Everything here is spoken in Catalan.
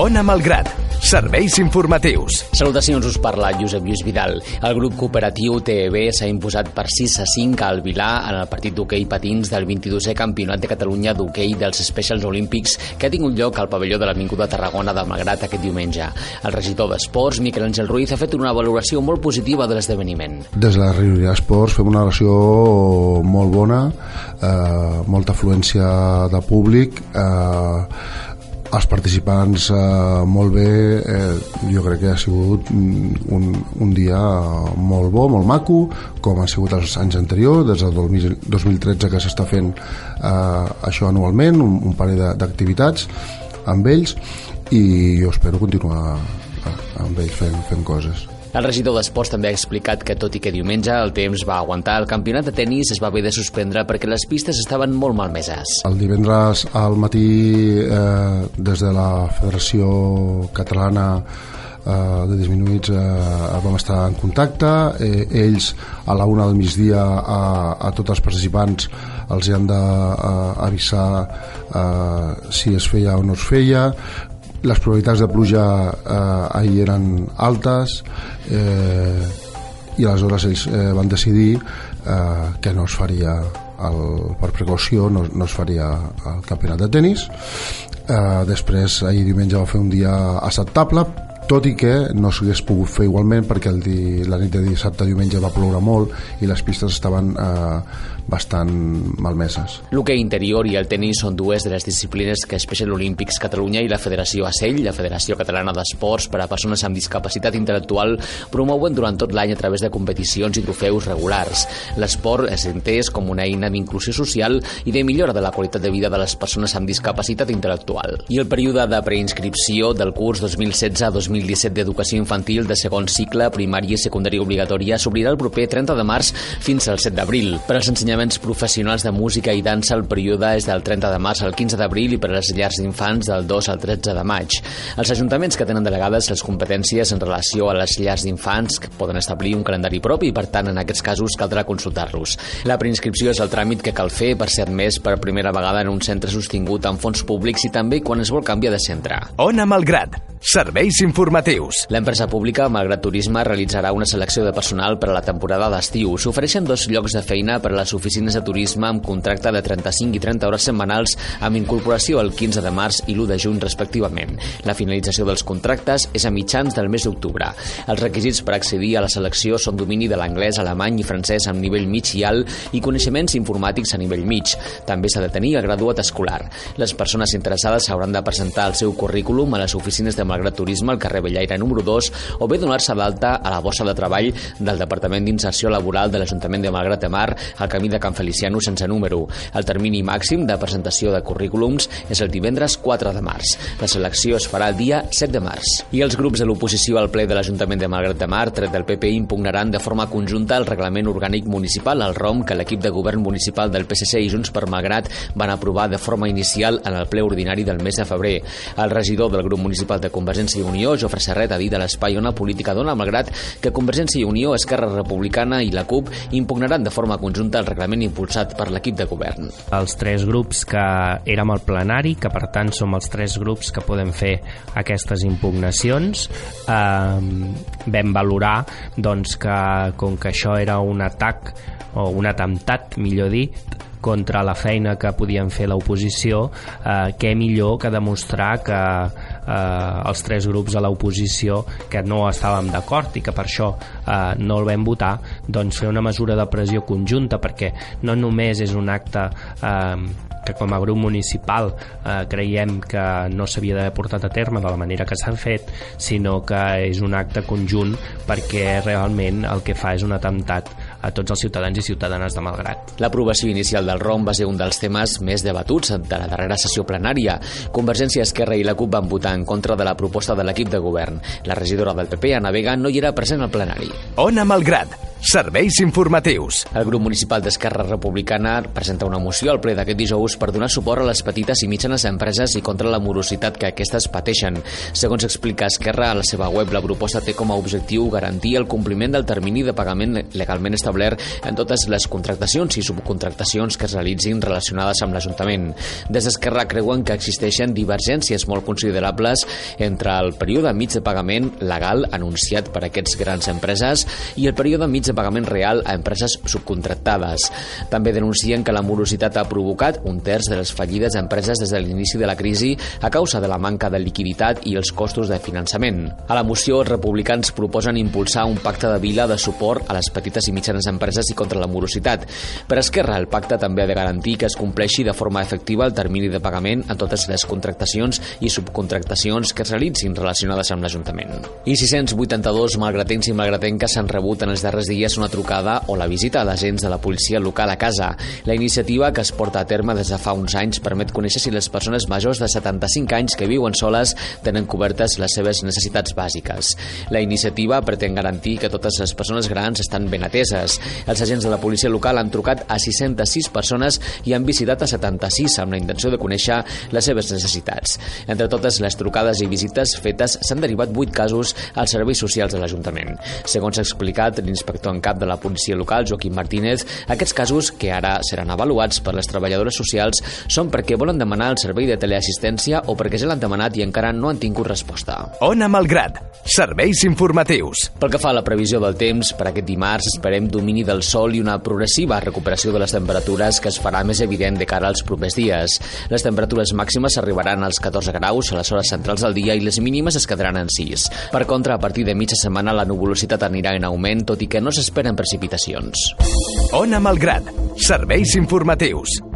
Ona Malgrat. Serveis informatius. Salutacions, us parla Josep Lluís Vidal. El grup cooperatiu TEB s'ha imposat per 6 a 5 al Vilà en el partit d'hoquei patins del 22è Campionat de Catalunya d'hoquei dels Specials Olímpics que ha tingut lloc al pavelló de l'Avinguda Tarragona de Malgrat aquest diumenge. El regidor d'Esports, Miquel Àngel Ruiz, ha fet una valoració molt positiva de l'esdeveniment. Des de la regidoria d'Esports fem una relació molt bona, eh, molta afluència de públic, eh, els participants eh, molt bé eh, jo crec que ha sigut un, un dia molt bo, molt maco com ha sigut els anys anteriors des del 2013 que s'està fent eh, això anualment un, un parell d'activitats amb ells i jo espero continuar amb ells fent, fent coses el regidor d'Esports també ha explicat que, tot i que diumenge el temps va aguantar, el campionat de tennis es va haver de suspendre perquè les pistes estaven molt malmeses. El divendres al matí, eh, des de la Federació Catalana eh, de disminuïts eh, vam estar en contacte eh, ells a la una del migdia a, a tots els participants els hi han d'avisar eh, eh, si es feia o no es feia les probabilitats de pluja eh, ahir eren altes eh, i aleshores ells eh, van decidir eh, que no es faria el, per precaució no, no es faria el campionat de tennis. Eh, després ahir diumenge va fer un dia acceptable tot i que no s'hagués pogut fer igualment perquè el di, la nit de dissabte diumenge va ploure molt i les pistes estaven eh, bastant malmeses. L'hoquei interior i el tenis són dues de les disciplines que Special Olímpics Catalunya i la Federació ACEL, la Federació Catalana d'Esports per a Persones amb Discapacitat Intel·lectual, promouen durant tot l'any a través de competicions i trofeus regulars. L'esport és entès com una eina d'inclusió social i de millora de la qualitat de vida de les persones amb discapacitat intel·lectual. I el període de preinscripció del curs 2016-2017 d'Educació Infantil de segon cicle, primària i secundària obligatòria s'obrirà el proper 30 de març fins al 7 d'abril. Per als ensenyaments professionals de música i dansa el període és del 30 de març al 15 d'abril i per a les llars d'infants del 2 al 13 de maig. Els ajuntaments que tenen delegades les competències en relació a les llars d'infants que poden establir un calendari propi i per tant en aquests casos caldrà consultar-los. La preinscripció és el tràmit que cal fer per ser admès per primera vegada en un centre sostingut amb fons públics i també quan es vol canviar de centre. Ona Malgrat, serveis informatius. L'empresa pública, Malgrat Turisme, realitzarà una selecció de personal per a la temporada d'estiu. S'ofereixen dos llocs de feina per a les oficines de turisme amb contracte de 35 i 30 hores setmanals amb incorporació el 15 de març i l'1 de juny respectivament. La finalització dels contractes és a mitjans del mes d'octubre. Els requisits per accedir a la selecció són domini de l'anglès, alemany i francès amb nivell mig i alt i coneixements informàtics a nivell mig. També s'ha de tenir el graduat escolar. Les persones interessades hauran de presentar el seu currículum a les oficines de Malgrat Turisme al carrer Bellaire número 2 o bé donar-se d'alta a la bossa de treball del Departament d'Inserció Laboral de l'Ajuntament de Malgrat de Mar al camí de Can Feliciano sense número. El termini màxim de presentació de currículums és el divendres 4 de març. La selecció es farà el dia 7 de març. I els grups de l'oposició al ple de l'Ajuntament de Malgrat de Mar, tret del PP, impugnaran de forma conjunta el reglament orgànic municipal, el ROM, que l'equip de govern municipal del PSC i Junts per Malgrat van aprovar de forma inicial en el ple ordinari del mes de febrer. El regidor del grup municipal de Convergència i Unió, Jofre Serret, ha dit a l'Espai Ona Política dona Malgrat que Convergència i Unió, Esquerra Republicana i la CUP impugnaran de forma conjunta el reglament impulsat per l'equip de govern. Els tres grups que érem al plenari, que per tant som els tres grups que podem fer aquestes impugnacions, eh, vam valorar doncs, que com que això era un atac o un atemptat, millor dit, contra la feina que podien fer l'oposició, eh, què millor que demostrar que eh, els tres grups a l'oposició que no estàvem d'acord i que per això eh, no el vam votar, doncs fer una mesura de pressió conjunta perquè no només és un acte eh, que com a grup municipal eh, creiem que no s'havia d'haver portat a terme de la manera que s'ha fet, sinó que és un acte conjunt perquè realment el que fa és un atemptat a tots els ciutadans i ciutadanes de Malgrat. L'aprovació inicial del ROM va ser un dels temes més debatuts de la darrera sessió plenària. Convergència Esquerra i la CUP van votar en contra de la proposta de l'equip de govern. La regidora del PP, Ana Vega, no hi era present al plenari. Ona Malgrat, serveis informatius. El grup municipal d'Esquerra Republicana presenta una moció al ple d'aquest dijous per donar suport a les petites i mitjanes empreses i contra la morositat que aquestes pateixen. Segons explica Esquerra a la seva web, la proposta té com a objectiu garantir el compliment del termini de pagament legalment establert establert en totes les contractacions i subcontractacions que es realitzin relacionades amb l'Ajuntament. Des d'Esquerra creuen que existeixen divergències molt considerables entre el període mig de pagament legal anunciat per aquests grans empreses i el període mig de pagament real a empreses subcontractades. També denuncien que la morositat ha provocat un terç de les fallides empreses des de l'inici de la crisi a causa de la manca de liquiditat i els costos de finançament. A la moció, els republicans proposen impulsar un pacte de vila de suport a les petites i mitjanes empreses i contra la morositat. Per Esquerra, el pacte també ha de garantir que es compleixi de forma efectiva el termini de pagament en totes les contractacions i subcontractacions que es realitzin relacionades amb l'Ajuntament. I 682 malgratens i malgratenques s'han rebut en els darrers dies una trucada o la visita d'agents de la policia local a casa. La iniciativa que es porta a terme des de fa uns anys permet conèixer si les persones majors de 75 anys que viuen soles tenen cobertes les seves necessitats bàsiques. La iniciativa pretén garantir que totes les persones grans estan ben ateses. Els agents de la policia local han trucat a 606 persones i han visitat a 76 amb la intenció de conèixer les seves necessitats. Entre totes les trucades i visites fetes s'han derivat 8 casos als serveis socials de l'Ajuntament. Segons ha explicat l'inspector en cap de la policia local, Joaquim Martínez, aquests casos, que ara seran avaluats per les treballadores socials, són perquè volen demanar el servei de teleassistència o perquè ja l'han demanat i encara no han tingut resposta. Ona Malgrat. Serveis informatius. Pel que fa a la previsió del temps, per aquest dimarts esperem domini del sol i una progressiva recuperació de les temperatures que es farà més evident de cara als propers dies. Les temperatures màximes arribaran als 14 graus a les hores centrals del dia i les mínimes es quedaran en 6. Per contra, a partir de mitja setmana la nuvolositat anirà en augment, tot i que no s'esperen precipitacions. Ona Malgrat. Serveis informatius.